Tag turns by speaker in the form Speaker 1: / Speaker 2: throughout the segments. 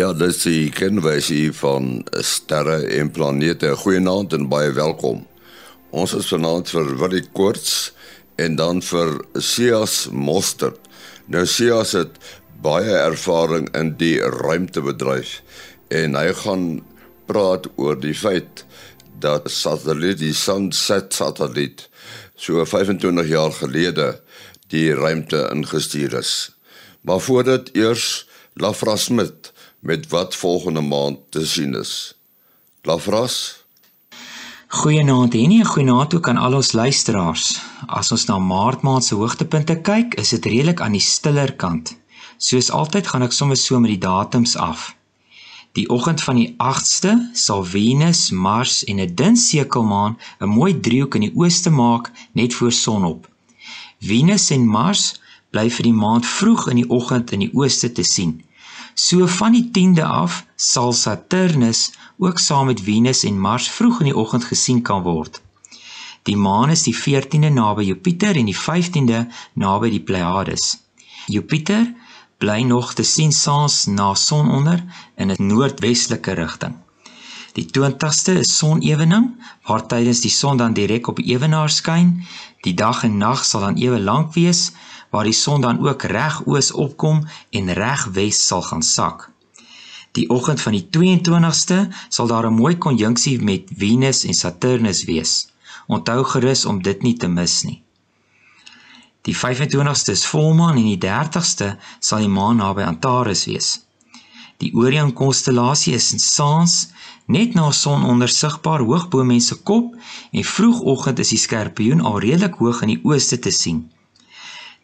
Speaker 1: Ja, dit is die kenwysie van sterre en planete. Goeienaand en baie welkom. Ons is vanaand vir Willie Koorts en dan vir Sias Mostert. Nou Sias het baie ervaring in die ruimtebedryf en hy gaan praat oor die feit dat satelliet die Sunset satelliet so 25 jaar gelede die ruimte ingestuur is. Maar voordat eers Lafra Smit met wat volgende maand te sien is. Lafras
Speaker 2: Goeienaand en nie goeienaand ook aan al ons luisteraars. As ons na Maart maand se hoogtepunte kyk, is dit redelik aan die stiller kant. Soos altyd gaan ek sommer so met die datums af. Die oggend van die 8ste sal Venus, Mars en 'n dun sekelmaan 'n mooi driehoek in die ooste maak net voor sonop. Venus en Mars bly vir die maand vroeg in die oggend in die ooste te sien. So van die 10de af sal Saturnus ook saam met Venus en Mars vroeg in die oggend gesien kan word. Die maan is die 14de naby Jupiter en die 15de naby die Pleiades. Jupiter bly nog te sien saans na sononder in 'n noordwestelike rigting. Die 20ste is sonewening waar tydens die son dan direk op die ewenaar skyn. Die dag en nag sal dan ewe lank wees waar die son dan ook reg oos opkom en reg wes sal gaan sak. Die oggend van die 22ste sal daar 'n mooi konjunksie met Venus en Saturnus wees. Onthou gerus om dit nie te mis nie. Die 25ste is volmaan en die 30ste sal die maan naby Antares wees. Die Orion konstellasie is in Saans net na sononder sigbaar hoog bo mense kop en vroegoggend is die Skorpioen al redelik hoog in die ooste te sien.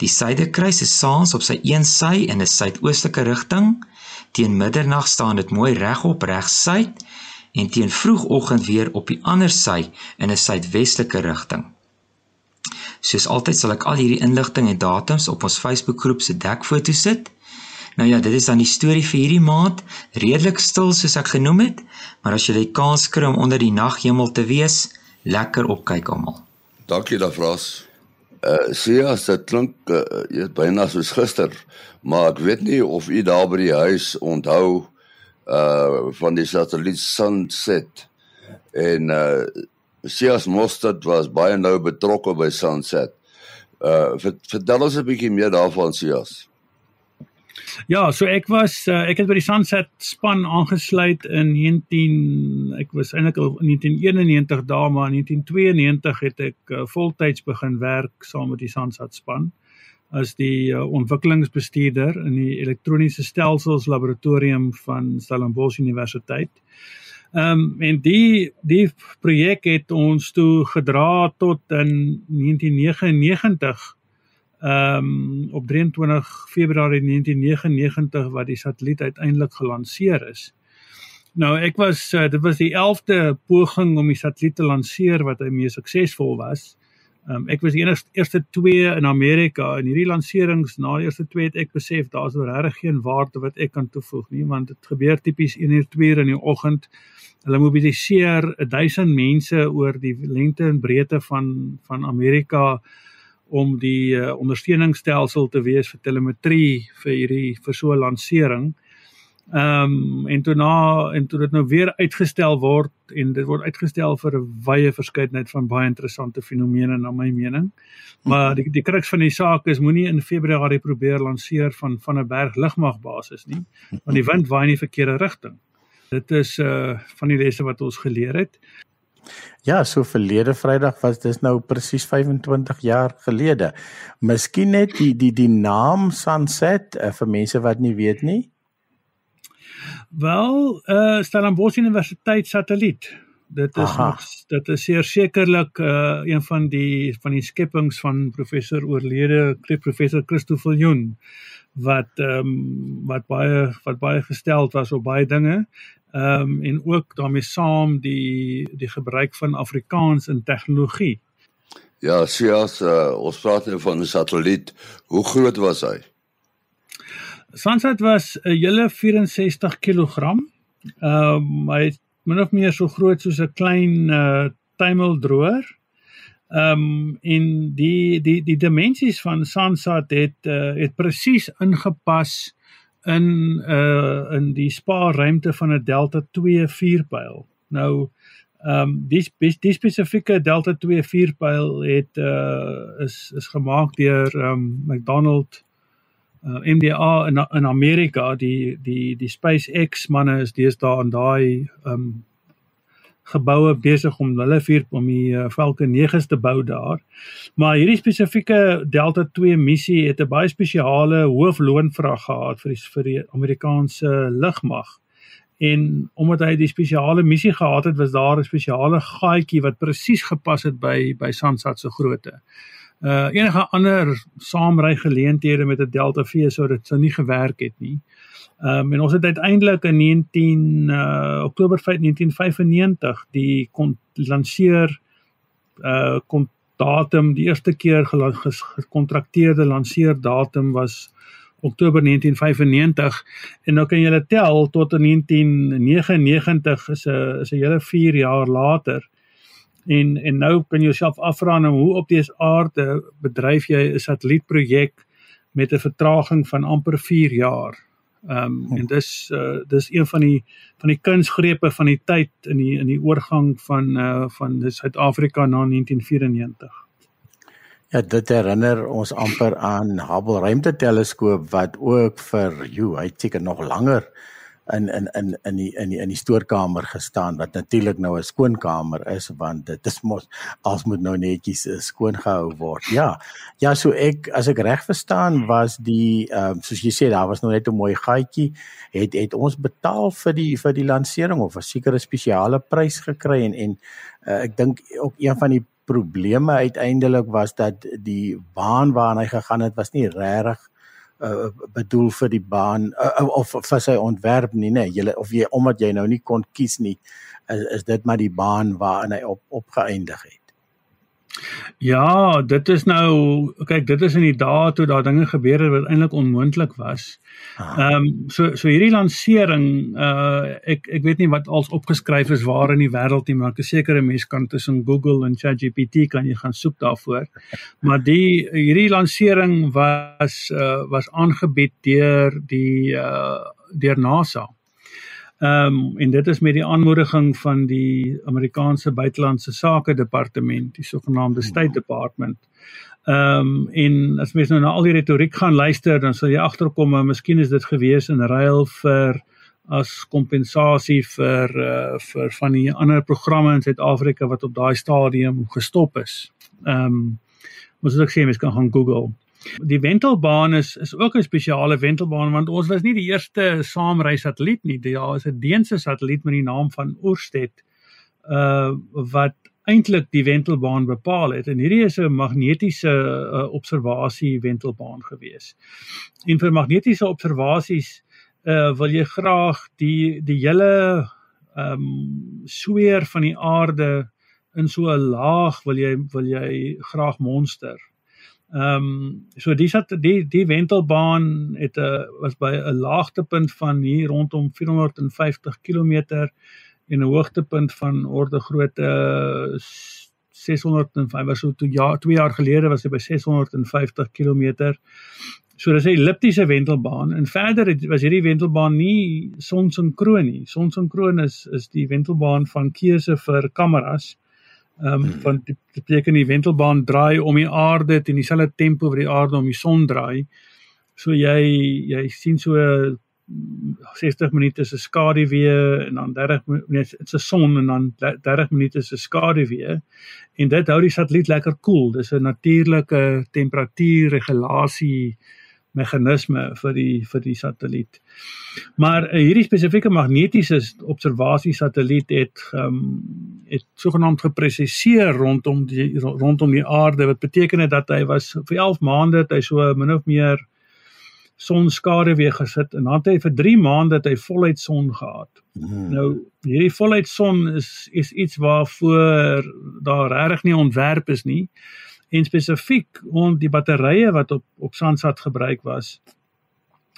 Speaker 2: Die suiderkruis is saans op sy een sy in 'n suidoostelike rigting. Teen middernag staan dit mooi regop reg suid en teen vroegoggend weer op die ander sy in 'n suidwestelike rigting. Soos altyd sal ek al hierdie inligting en datums op ons Facebookgroep se dekfoto sit. Nou ja, dit is dan die storie vir hierdie maand, redelik stil soos ek genoem het, maar as jy die kans kry om onder die naghemel te wees, lekker opkyk almal.
Speaker 1: Dankie daarvoor uh, sê as dit klink uh, byna soos gister, maar ek weet nie of u daar by die huis onthou uh van die satelliet Sunset en uh Sias Mostert was baie nou betrokke by Sunset. Uh vertel ons 'n bietjie meer daarvan Sias.
Speaker 3: Ja, so ek was uh, ek het by die Sunset span aangesluit in 19 ek was eintlik in 1991 daar maar in 1992 het ek uh, voltyds begin werk saam met die Sunset span as die uh, ontwikkelingsbestuurder in die elektroniese stelsels laboratorium van Stellenbosch Universiteit. Ehm um, en die die projek het ons toe gedra tot in 1999 ehm um, op 23 Februarie 1999 wat die satelliet uiteindelik gelanseer is. Nou ek was uh, dit was die 11de poging om die satelliet te lanseer wat hy mee suksesvol was. Ehm um, ek was die enigste eerste twee in Amerika en hierdie lanserings na die eerste twee het ek besef daar's oor regtig geen waarde wat ek kan toevoeg nie want dit gebeur tipies 1 uur 2 uur in die oggend. Hulle mobiliseer 1000 mense oor die lengte en breedte van van Amerika om die uh, ondersteuningsstelsel te wees vir telemetrie vir hierdie vir so 'n lansering. Ehm um, en toe na en toe dit nou weer uitgestel word en dit word uitgestel vir 'n wye verskeidenheid van baie interessante fenomene na my mening. Maar die die kruks van die saak is moenie in Februarie probeer lanseer van van 'n berg lugmagbasis nie, want die wind waai in die verkeerde rigting. Dit is uh van die lesse wat ons geleer het.
Speaker 4: Ja, so verlede Vrydag was dis nou presies 25 jaar gelede. Miskien net die die die naam Sunset uh, vir mense wat nie weet nie.
Speaker 3: Wel, uh Stellenbosch Universiteit satelliet. Dit is nog, dit is seker sekerlik uh een van die van die skepings van professor oorlede professor Christo Viljoen wat ehm um, wat baie wat baie gestel was op baie dinge ehm um, en ook daarmee saam die die gebruik van Afrikaans in tegnologie.
Speaker 1: Ja, sies uh, ons praat nou van 'n satelliet. Hoe groot was hy?
Speaker 3: Sansat was 'n hele 64 kg. Ehm um, hy het min of meer so groot soos 'n klein uh tuimeldroër. Ehm um, en die die die dimensies van Sansat het uh, het presies ingepas in uh in die spaarruimte van 'n Delta 2 vuurpyl. Nou ehm um, die die spesifieke Delta 2 vuurpyl het uh is is gemaak deur ehm um, McDonald uh, MDA in in Amerika die die die SpaceX manne is deesdae aan daai ehm um, geboue besig om hulle vuur om die uh, Falcon 9s te bou daar. Maar hierdie spesifieke Delta 2 missie het 'n baie spesiale hoofloonvraag gehad vir die vir die Amerikaanse lugmag. En omdat hy die spesiale missie gehad het, was daar 'n spesiale gaatjie wat presies gepas het by by Sansat se grootte. Uh enige ander saamry geleenthede met 'n Delta V sou dit sou nie gewerk het nie. Ehm um, en ons het uiteindelik in 19 uh Oktober 1995 die kon lanseer uh kon datum die eerste keer gekontrakteerde lanseerdatum was Oktober 1995 en nou kan jy tel tot in 1999 is 'n is 'n hele 4 jaar later en en nou kan jy jouself afvra nou hoe op dese aarde bedryf jy 'n satellietprojek met 'n vertraging van amper 4 jaar. Ehm um, en dis uh dis een van die van die kunsgrepe van die tyd in die in die oorgang van uh van Suid-Afrika na 1994.
Speaker 4: Ja, dit herinner ons amper aan Hubble ruimteteleskoop wat ook vir jou, hy seker nog langer in in in in die in die in die stoorkamer gestaan wat natuurlik nou 'n skoonkamer is want dit is mos als moet nou netjies eh, skoon gehou word. Ja. Ja, so ek as ek reg verstaan was die ehm um, soos jy sê daar was nou net 'n mooi gaatjie het het ons betaal vir die vir die lansering of 'n sekere spesiale prys gekry en en uh, ek dink ook een van die probleme uiteindelik was dat die baan waarna hy gegaan het was nie regtig uh, bedoel vir die baan uh, of vir sy ontwerp nie nê nee, of jy omdat jy nou nie kon kies nie is, is dit maar die baan waarin hy op opgeëindig het
Speaker 3: Ja, dit is nou kyk dit is in die dae toe daar dinge gebeur het wat eintlik onmoontlik was. Ah. Ehm um, so so hierdie lansering uh ek ek weet nie wat als opgeskryf is waar in die wêreld nie, maar ek is seker 'n mens kan tussen Google en ChatGPT kan jy gaan soek daarvoor. Maar die hierdie lansering was uh was aangebied deur die uh deur NASA. Ehm um, en dit is met die aanmoediging van die Amerikaanse buitelandse sake departement, die sogenaamde State Department. Ehm um, en as mens nou na al die retoriek gaan luister, dan sal jy agterkom, maar miskien is dit gewees in ruil vir as kompensasie vir uh, vir van die ander programme in Suid-Afrika wat op daai stadium gestop is. Ehm um, moet ek sê mens kan gaan Google. Die wentelbaan is is ook 'n spesiale wentelbaan want ons was nie die eerste saamreis satelliet nie. Daar is 'n Deense satelliet met die naam van Oersted uh wat eintlik die wentelbaan bepaal het en hierdie is 'n magnetiese uh, observasie wentelbaan gewees. En vir magnetiese observasies uh wil jy graag die die hele ehm um, sweer van die aarde in so 'n laag wil jy wil jy graag monster Ehm um, so dis dat die die wentelbaan het 'n uh, was by 'n laagtepunt van hier rondom 450 km en 'n hoogtepunt van orde grootte 605 was so toe ja 2 jaar gelede was hy by 650 km. So dis 'n elliptiese wentelbaan en verder het, was hierdie wentelbaan nie sonsinkroon nie. Sonsinkroon is is die wentelbaan van keuse vir kameras. Ehm um, hmm. want dit beteken die wentelbaan draai om die aarde teen dieselfde tempo wat die aarde om die son draai. So jy jy sien so 60 minute se skaduwee en dan 30 minute is 'n son en dan 30 minute se skaduwee en dit hou die satelliet lekker koel. Cool. Dis 'n natuurlike temperatuurregulasie meganisme vir die vir die satelliet. Maar uh, hierdie spesifieke magnetiese observasie satelliet het ehm um, het sogenaamd gepresiseer rondom die rondom die aarde wat beteken het dat hy was vir 11 maande het hy so min of meer sonskade weer gesit en dan het hy vir 3 maande het hy voluit son gehad. Hmm. Nou hierdie voluit son is is iets waarvoor daar regtig nie ontwerp is nie en spesifiek om die batterye wat op op Sansat gebruik was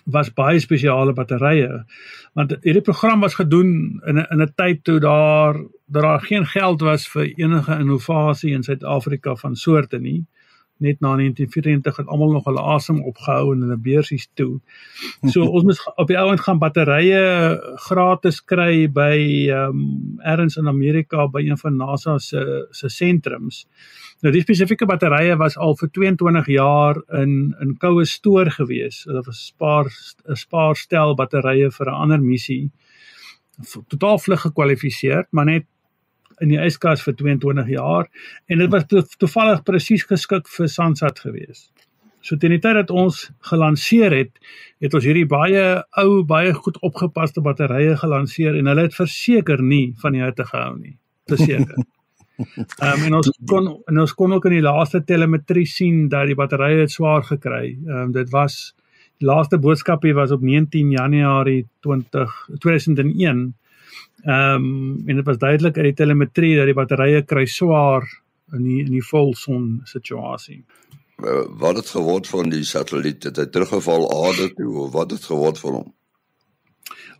Speaker 3: was baie spesiale batterye. Want hierdie program was gedoen in 'n in 'n tyd toe daar dat daar geen geld was vir enige innovasie in Suid-Afrika van soorte nie net na 1994 het almal nog hulle asem opgehou en hulle beursies toe. So ons moet op die ouend gaan batterye gratis kry by ehm um, ergens in Amerika by een van NASA se se sentrums. Nou die spesifieke batterye was al vir 22 jaar in in koue stoor gewees. Hulle was spaar 'n spaarstel batterye vir 'n ander missie. Totaal vlug gekwalifiseer, maar net in die yskas vir 22 jaar en dit was to toevallig presies geskik vir Sansat gewees. So teen die tyd dat ons gelanseer het, het ons hierdie baie ou, baie goed opgepaste batterye gelanseer en hulle het verseker nie van die hitte gehou nie. Verseker. Ehm um, en ons kon en ons kon ook in die laaste telemetrie sien dat die batterye het swaar gekry. Ehm um, dit was die laaste boodskapie was op 19 Januarie 20 2001 Ehm um, en dit was duidelik uit die telemetrie dat die batterye kry swaar in die in die volson situasie.
Speaker 1: Wat het geword van die satelliet? Het hy teruggeval aarde toe of wat het geword van hom?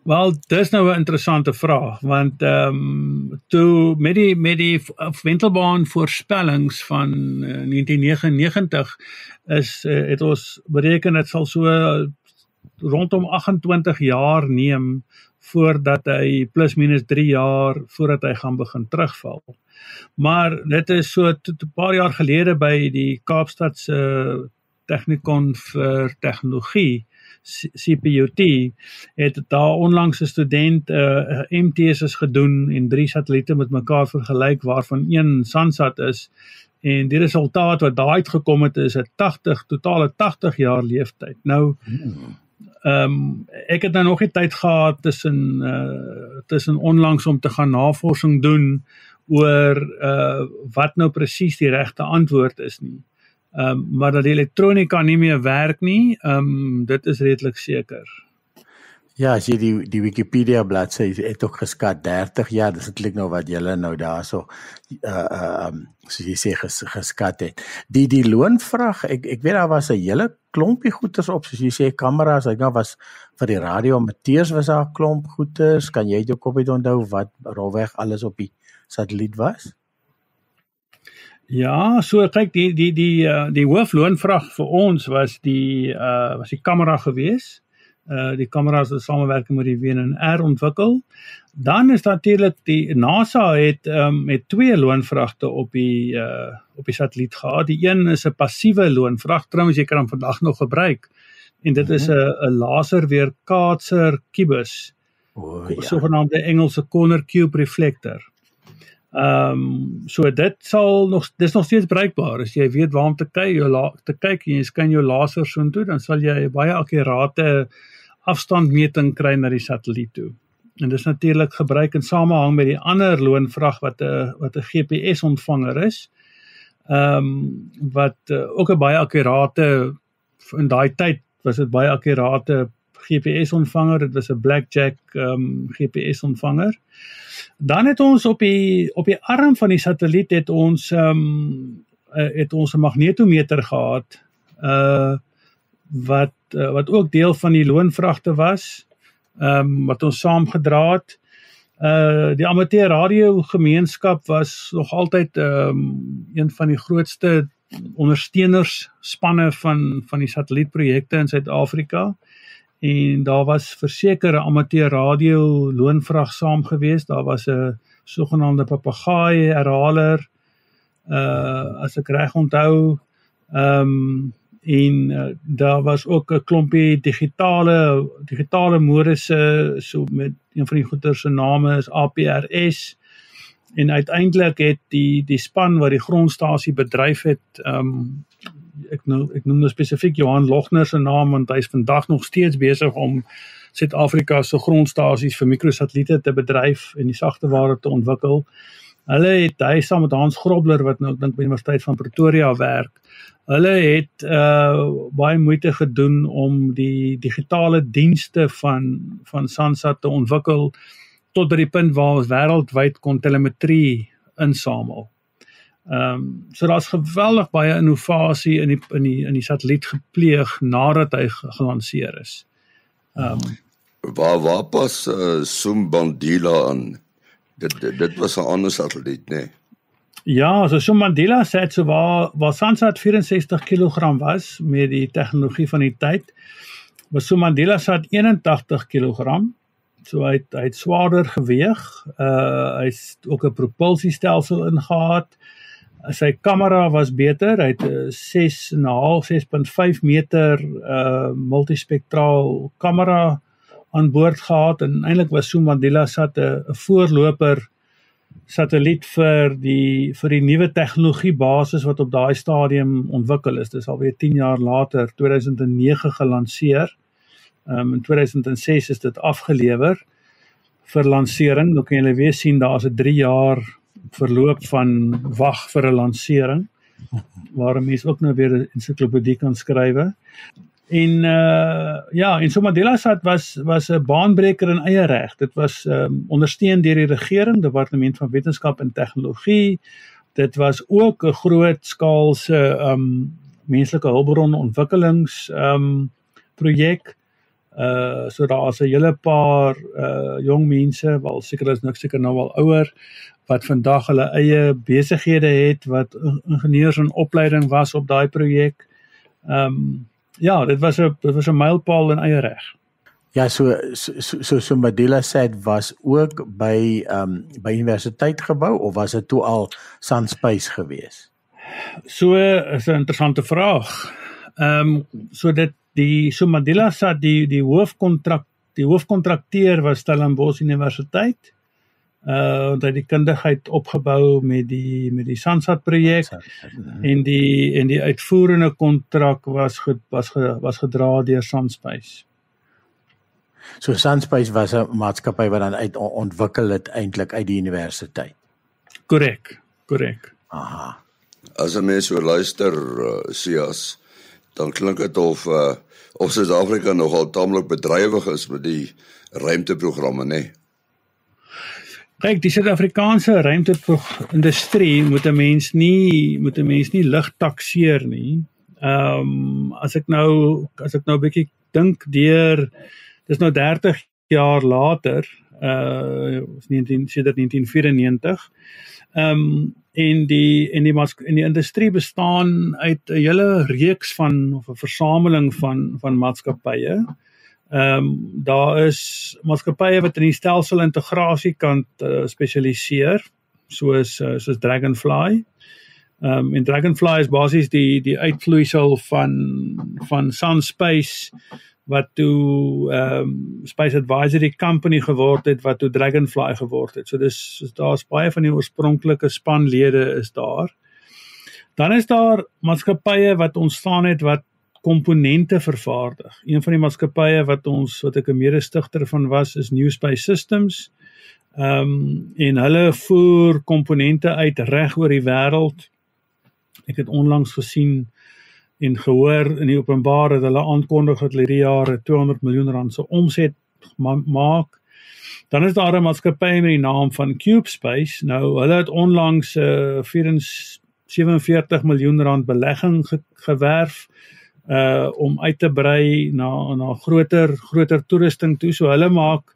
Speaker 3: Wel, dis nou 'n interessante vraag want ehm um, toe met die met die wentelbaan voorspellings van uh, 1999 is uh, het ons bereken dit sal so rondom 28 jaar neem voordat hy plus minus 3 jaar voordat hy gaan begin terugval. Maar dit is so 'n paar jaar gelede by die Kaapstad se Technikon vir tegnologie CPUT het daar onlangs 'n student 'n uh, MTS is gedoen en drie satelliete met mekaar vergelyk waarvan een Sansat is en die resultaat wat daai uitgekom het is 'n 80 totale 80 jaar leeftyd. Nou hmm. Ehm um, ek het nou nog nie tyd gehad tussen uh tussen onlangs om te gaan navorsing doen oor uh wat nou presies die regte antwoord is nie. Ehm um, maar dat die elektronika nie meer werk nie, ehm um, dit is redelik seker.
Speaker 4: Ja, as jy die die Wikipedia bladsy het ook geskat 30 jaar, dis eintlik nou wat julle nou daarso uh uh um soos jy sê ges, geskat het. Die die loonvraag, ek ek weet daar was 'n hele klompie goeders op, soos jy sê kameras, ek nou was vir die radio Matteus was daar 'n klomp goeders. Kan jy jou kop uit onthou wat rolweg alles op die satelliet was?
Speaker 3: Ja, so kyk die die die uh, die hoofloonvraag vir ons was die uh was die kamera geweest uh die kameras het samewerking met die WNR ontwikkel. Dan is natuurlik die NASA het um met twee loonvragte op die uh op die satelliet gehad. Die een is 'n passiewe loonvrag, trouens jy kan hom vandag nog gebruik. En dit is 'n 'n laser weerkaatser kubus. O, oh, ja. sogenaamde Engelse corner cube reflector. Ehm um, so dit sal nog dis nog steeds bruikbaar as jy weet waar om te kyk, jy te kyk en jy skyn jou laser so intoe, dan sal jy baie akkurate afstandmeting kry na die satelliet toe. En dis natuurlik gebruik in samehang met die ander loonvrag wat 'n wat 'n GPS ontvanger is. Ehm um, wat uh, ook 'n baie akkurate in daai tyd was dit baie akkurate GPS ontvanger. Dit was 'n Blackjack ehm um, GPS ontvanger. Dan het ons op die op die arm van die satelliet het ons ehm um, het ons 'n magnetometer gehad. Uh wat uh, wat ook deel van die loonvragte was. Ehm um, wat ons saamgedra het. Uh die amateur radio gemeenskap was nog altyd ehm um, een van die grootste ondersteuners spanne van van die satellietprojekte in Suid-Afrika. En daar was versekerde amateur radio loonvrag saam gewees. Daar was 'n sogenaamde papegaai herhaler. Uh as ek reg onthou, ehm um, en uh, daar was ook 'n klompie digitale digitale modusse so met een van die goeie se name is APRS en uiteindelik het die die span wat die grondstasie bedryf het um ek nou ek noem nou spesifiek Johan Logner se naam want hy is vandag nog steeds besig om Suid-Afrika se grondstasies vir mikrosatelliete te bedryf en die sagteware te ontwikkel. Hulle het hy saam met Hans Grobler wat nou ek dink by die Universiteit van Pretoria werk Hulle het uh baie moeite gedoen om die digitale dienste van van Sansa te ontwikkel tot by die punt waar ons wêreldwyd kon telemetrie insamel. Ehm um, so daar's geweldig baie innovasie in die in die in die satelliet gepleeg nadat hy gelanseer is.
Speaker 1: Ehm um, waar waar pas uh, Sumbandila aan? Dit dit was 'n ander satelliet, né? Nee?
Speaker 3: Ja, so so Mandela sê so waar waar Sansat 64 kg was met die tegnologie van die tyd, was so Mandela sat 81 kg. So hy het, hy het swaarder geweeg. Uh hy's ook 'n propulsiestelsel ingehaat. Sy kamera was beter. Hy het 'n 6.5 6.5 meter uh multispektraal kamera aan boord gehad en eintlik was so Mandela sat 'n voorloper satelliet vir die vir die nuwe tegnologie basis wat op daai stadium ontwikkel is. Dis alweer 10 jaar later, 2009 gelanseer. Ehm um, in 2006 is dit afgelewer vir lansering. Nou kan julle weer sien daar's 'n 3 jaar verloop van wag vir 'n lansering waar 'n mens ook nou weer 'n ensiklopedie kan skrywe. En uh ja, en so Mandela Sat was was 'n baanbreker in eie reg. Dit was um ondersteun deur die regering, Departement van Wetenskap en Tegnologie. Dit was ook 'n groot skaalse um menslike hulpbron ontwikkelings um projek. Uh so daar's 'n hele paar uh jong mense, wel seker is niks seker nou al ouer wat vandag hulle eie besighede het wat ingenieurs in opleiding was op daai projek. Um ja, dit was 'n dit was 'n mylpaal in eie reg.
Speaker 4: Ja, so so so, so Madela sê was ook by ehm um, by universiteit gebou of was dit toe al Sunspace gewees?
Speaker 3: So is 'n interessante vraag. Ehm um, so dit die so Madela sê die die hoofkontrak die hoofkontrakteur was Stellenbosch Universiteit uh het die kundigheid opgebou met die met die Sansat projek mhm. en die en die uitvoerende kontrak was ge, was ge, was gedra deur Sanspace.
Speaker 4: So Sanspace was 'n maatskappy wat dan uit ontwikkel het eintlik uit die universiteit.
Speaker 3: Korrek, korrek.
Speaker 4: Aha.
Speaker 1: As 'n mens so luister uh, Sias, dan klink dit of uh, of Suid-Afrika nogal taamlik bedrywig is met die ruimteprogramme, né? Nee?
Speaker 3: Kyk, die Suid-Afrikaanse ruimteindustrie moet 'n mens nie moet 'n mens nie lig takseer nie. Ehm um, as ek nou as ek nou 'n bietjie dink deur dis nou 30 jaar later, uh 19 sedert 1994. Ehm um, en die en die en die industrie bestaan uit 'n hele reeks van of 'n versameling van van maatskappye. Ehm um, daar is maatskappye wat in die stelsel integrasie kant uh, spesialiseer soos uh, soos Dragonfly. Ehm um, en Dragonfly is basies die die uitvloeisel van van Sunspace wat toe ehm um, Space Advisory Company geword het wat toe Dragonfly geword het. So dis daar's baie van die oorspronklike spanlede is daar. Dan is daar maatskappye wat ontstaan het wat komponente vervaardig. Een van die maatskappye wat ons wat ek 'n mede-stigter van was is New Space Systems. Ehm um, en hulle voer komponente uit reg oor die wêreld. Ek het onlangs gesien en gehoor in die openbaar dat hulle aankondig dat hulle hierdie jaar 200 miljoen rand se omset ma maak. Dan is daar 'n maatskappy met die naam van Cube Space. Nou hulle het onlangs 'n uh, 47 miljoen rand belegging ge gewerf uh om uit te brei na na groter groter toerusting toe. So hulle maak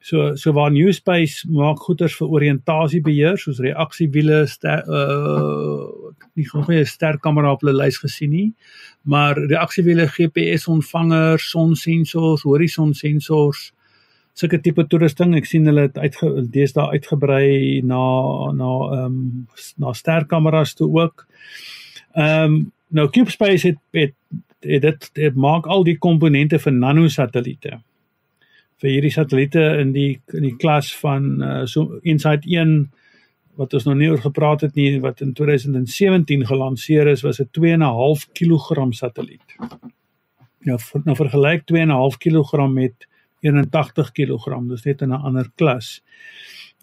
Speaker 3: so so waar New Space maak goeders vir oriëntasiebeheer soos reaksiewiele uh nie goeie sterkamera op hulle lys gesien nie, maar reaksiewiele GPS ontvangers, sonsensors, horisonsensors sulke tipe toerusting. Ek sien hulle het uitge deesdae uitgebrei na na ehm um, na sterkameras toe ook. Ehm um, nou CubeSpace het, het het dit dit maak al die komponente vir nanosatelliete. Vir hierdie satelliete in die in die klas van uh, so Insight 1 wat ons nog nie oor gepraat het nie wat in 2017 gelanseer is was 'n 2.5 kg satelliet. Ja, nou vergelyk 2.5 kg met 81 kg, dis net in 'n ander klas.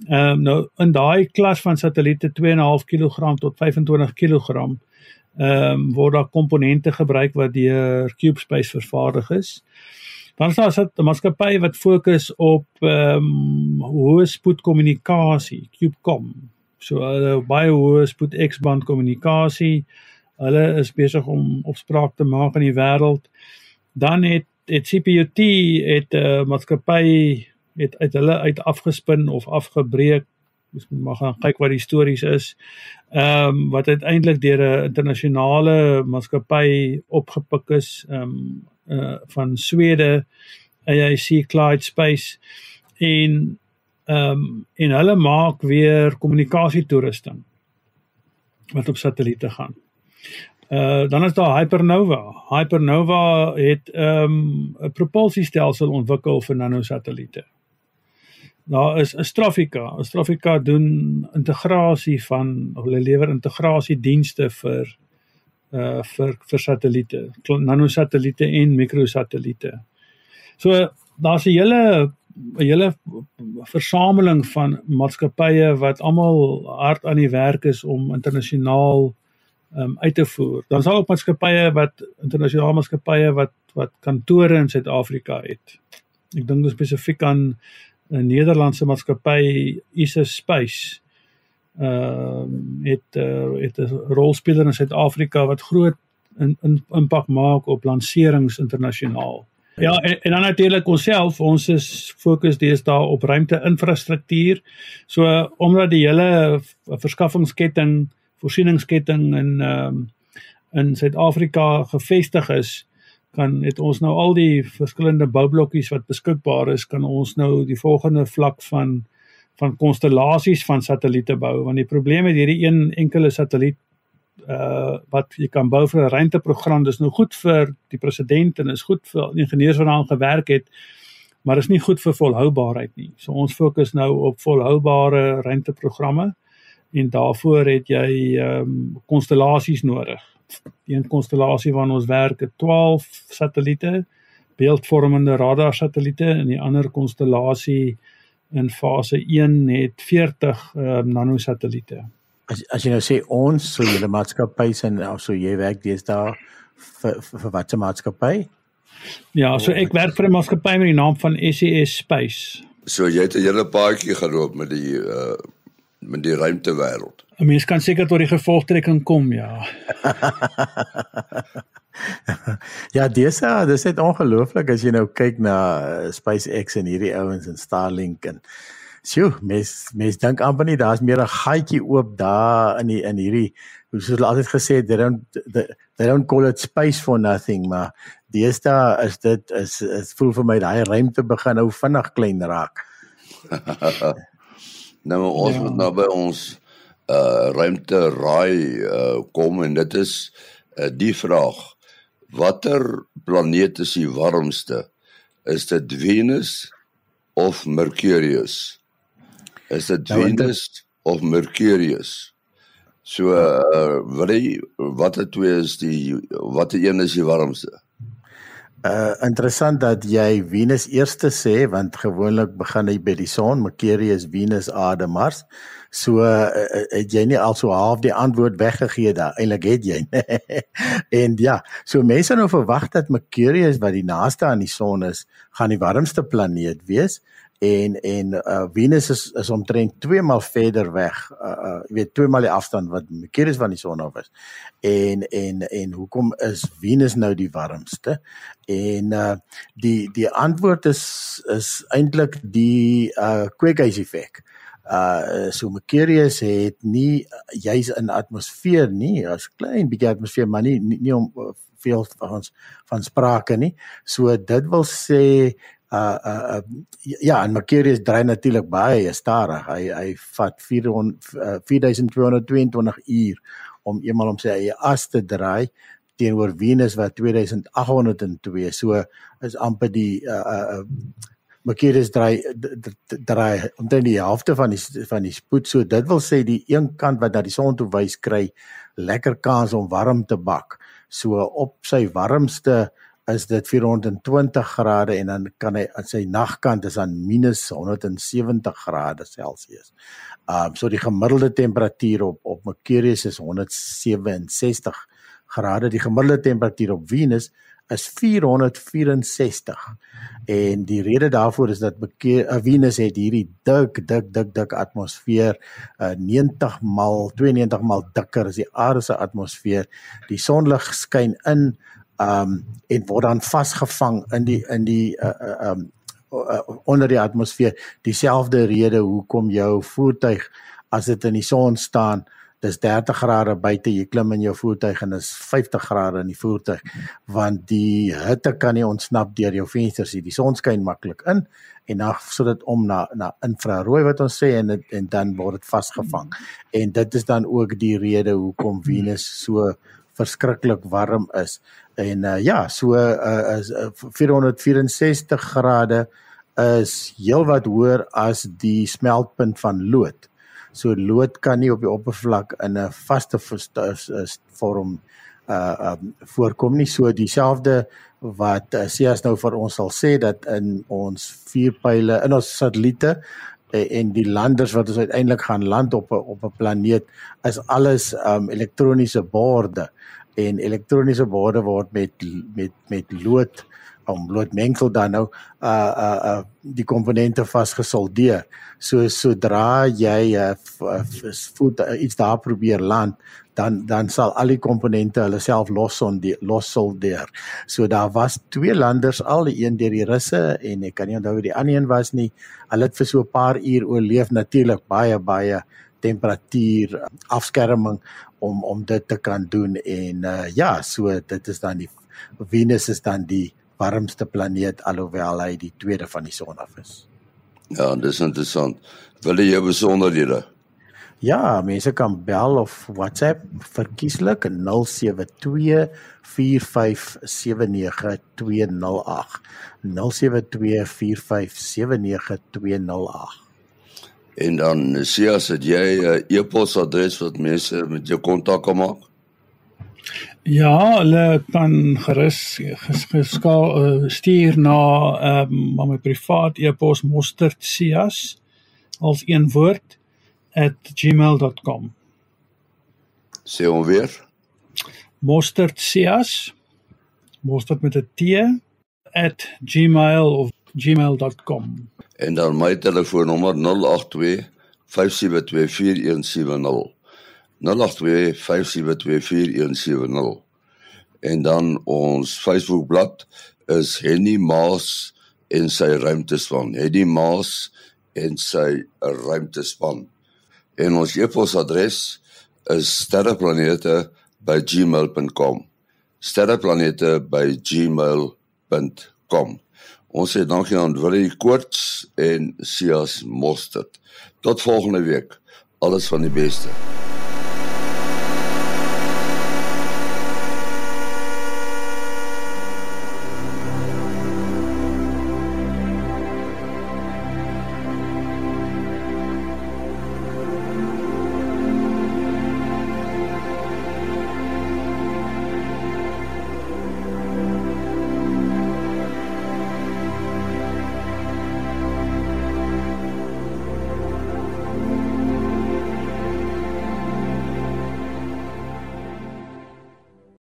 Speaker 3: Ehm um, nou in daai klas van satelliete 2.5 kg tot 25 kg ehm um, word daar komponente gebruik wat deur CubeSpace vervaardig is. Dan is daar 'n maatskappy wat fokus op ehm um, hoë spoed kommunikasie, CubeCom. So hulle baie hoë spoed X-band kommunikasie. Hulle is besig om opspraak te maak in die wêreld. Dan het het CPUT het 'n uh, maatskappy het uit hulle uit afgespin of afgebreek Ons moet maar gaan kyk wat die stories is. Ehm um, wat uiteindelik deur 'n internasionale maatskappy opgepik is, ehm um, uh van Swede, AIC Clyde Space en ehm um, en hulle maak weer kommunikasietoerusting wat op satelliete gaan. Uh dan is daar Hypernova. Hypernova het ehm um, 'n propulsiestelsel ontwikkel vir nanosatelliete. Daar is Astrofika. Astrofika doen integrasie van hulle lewer integrasiedienste vir uh vir vir satelliete, nanosatelliete en mikrosatelliete. So daar's 'n hele 'n hele versameling van maatskappye wat almal hard aan die werk is om internasionaal um, uit te voer. Dan sal ook maatskappye wat internasionale maatskappye wat wat kantore in Suid-Afrika het. Ek dink spesifiek aan 'n Nederlandse maatskappy Isis Space. Ehm uh, het uh, het 'n rolspeler in Suid-Afrika wat groot in, in impak maak op lanserings internasionaal. Ja, en, en dan natuurlik onsself, ons is fokus deesdae op ruimte-infrastruktuur. So omdat die hele verskaffingsketting voorsieningsketting in ehm um, in Suid-Afrika gevestig is, kan het ons nou al die verskillende boublokkies wat beskikbaar is, kan ons nou die volgende vlak van van konstellasies van satelliete bou want die probleem met hierdie een enkele satelliet uh wat jy kan bou vir 'n ruimteprogram dis nou goed vir die president en is goed vir ingenieurs wat daaraan gewerk het maar is nie goed vir volhoubaarheid nie. So ons fokus nou op volhoubare ruimteprogramme en daarvoor het jy ehm um, konstellasies nodig. Die een konstellasie waarna ons werk het 12 satelliete, beeldvormende radar satelliete en die ander konstellasie in fase 1 het 40 ehm um, nanosatelliete.
Speaker 4: As as jy nou sê ons so julle maatskappy en also jy werk deesdae vir vir, vir watter maatskappy?
Speaker 3: Ja, so ek werk vir 'n maatskappy met die naam van SES Space.
Speaker 1: So jy het 'n hele paadjie geloop met die uh met die ruimtewêreld.
Speaker 3: 'n Mens kan seker tot die gevolgtrekking kom, ja.
Speaker 4: ja, dis ja, dis net ongelooflik as jy nou kyk na uh, SpaceX en hierdie ouens en Starlink en sjoe, mens mens dink amper nie daar's meer 'n gaatjie oop daar in die in hierdie hoe soos hulle altyd gesê het, they don't they don't call it space for nothing, maar deesdae is dit is is voel vir my daai ruimte begin nou vinnig klein raak.
Speaker 1: Nou ons ja. moet nou by ons uh ruimte raai uh kom en dit is uh, die vraag watter planeet is die warmste? Is dit Venus of Mercurius? Is dit nou, Venus dit... of Mercurius? So uh wat die watter twee is die watter een is die warmste
Speaker 4: Uh interessant dat jy Venus eerste sê want gewoonlik begin hy by die son, Mercurius, Venus, Aarde, Mars. So uh, het jy nie also half die antwoord weggegee daar. Eilik het jy. en ja, so mense nou verwag dat Mercurius wat die naaste aan die son is, gaan die warmste planeet wees en en uh, Venus is is omtrent 2 maal verder weg. Uh, uh jy weet 2 maal die afstand wat Mercurius van die son af is. En en en hoekom is Venus nou die warmste? En uh die die antwoord is is eintlik die uh kweekhuiseffek. Uh so Mercurius het nie juis in atmosfeer nie, as klein bietjie atmosfeer, maar nie nie, nie om veel van ons van sprake nie. So dit wil sê uh uh, uh ja en Mercurius dry natuurlik baie stadig. Hy hy vat 400 uh, 4222 uur om eenmal om sy eie as te draai teenoor Venus wat 2802. So is amper die uh uh Mercurius dry dry omtrent die helfte van die van die spoed. So dit wil sê die een kant wat na die son toe wys kry lekker kans om warm te bak. So op sy warmste is dit 420 grade en dan kan hy aan sy nagkant is aan minus 170 grade Celsius. Um so die gemiddelde temperatuur op op Mercurius is 167 grade. Die gemiddelde temperatuur op Venus is 464. En die rede daarvoor is dat uh, Venus het hierdie dik dik dik dik atmosfeer, uh, 90 mal 92 mal dikker as die aarde se atmosfeer. Die sonlig skyn in um en word dan vasgevang in die in die uh, uh um uh, onder die atmosfeer. Dieselfde rede hoekom jou voertuig as dit in die son staan dis 30 grade buite jy klim in jou voertuig en is 50 grade in die voertuig want die hitte kan nie ontsnap deur jou vensters nie. Die son skyn maklik in en dan sodat om na na infrarooi wat ons sê en en dan word dit vasgevang. En dit is dan ook die rede hoekom Venus so verskriklik warm is en uh, ja so uh, is uh, 464 grade is heelwat hoër as die smeltpunt van lood So lood kan nie op die oppervlak in 'n vaste vorm uh um voorkom nie. So dieselfde wat uh, Sias nou vir ons sal sê dat in ons vuurpyle in ons satelliete en die landers wat ons uiteindelik gaan land op 'n op 'n planeet is alles um elektroniese borde en elektroniese borde word met met met lood om blootmengsel dan nou uh uh uh die komponente vasgesoldeer. So sodra jy uh, voet uh, iets daar probeer land, dan dan sal al die komponente hulle self lossondeer lossoldeer. So daar was twee landers al, die een deur die Russe en ek kan nie onthou wie die ander een was nie. Hulle het vir so 'n paar uur oorleef natuurlik baie baie temperatuur afskerming om om dit te kan doen en uh, ja, so dit is dan die Venus is dan die warmste planeet alhoewel hy die tweede van die son af is.
Speaker 1: Ja, dis interessant. Wil jy besonderhede?
Speaker 4: Ja, mense kan bel of WhatsApp verkieslik 072 4579208. 072 4579208.
Speaker 1: En dan sê as jy 'n e-posadres wat mense met jou kontak kan maak?
Speaker 3: Ja, hulle kan gerus geskaal uh, stuur na ehm um, my privaat e-pos mosterdsias als een woord @gmail.com.
Speaker 1: Sê hom weer.
Speaker 3: mosterdsias mosterd met 'n t @gmail of gmail.com.
Speaker 1: En dan my telefoonnommer 082 5724170. 0825724170 en dan ons Facebookblad is Henny Maas en sy ruimtespan. Henny Maas en sy ruimtespan. En ons e-posadres is sterreplanete@gmail.com. sterreplanete@gmail.com. Ons sê dankie aan Willie Koorts en Sias Mostert. Tot volgende week. Alles van die beste.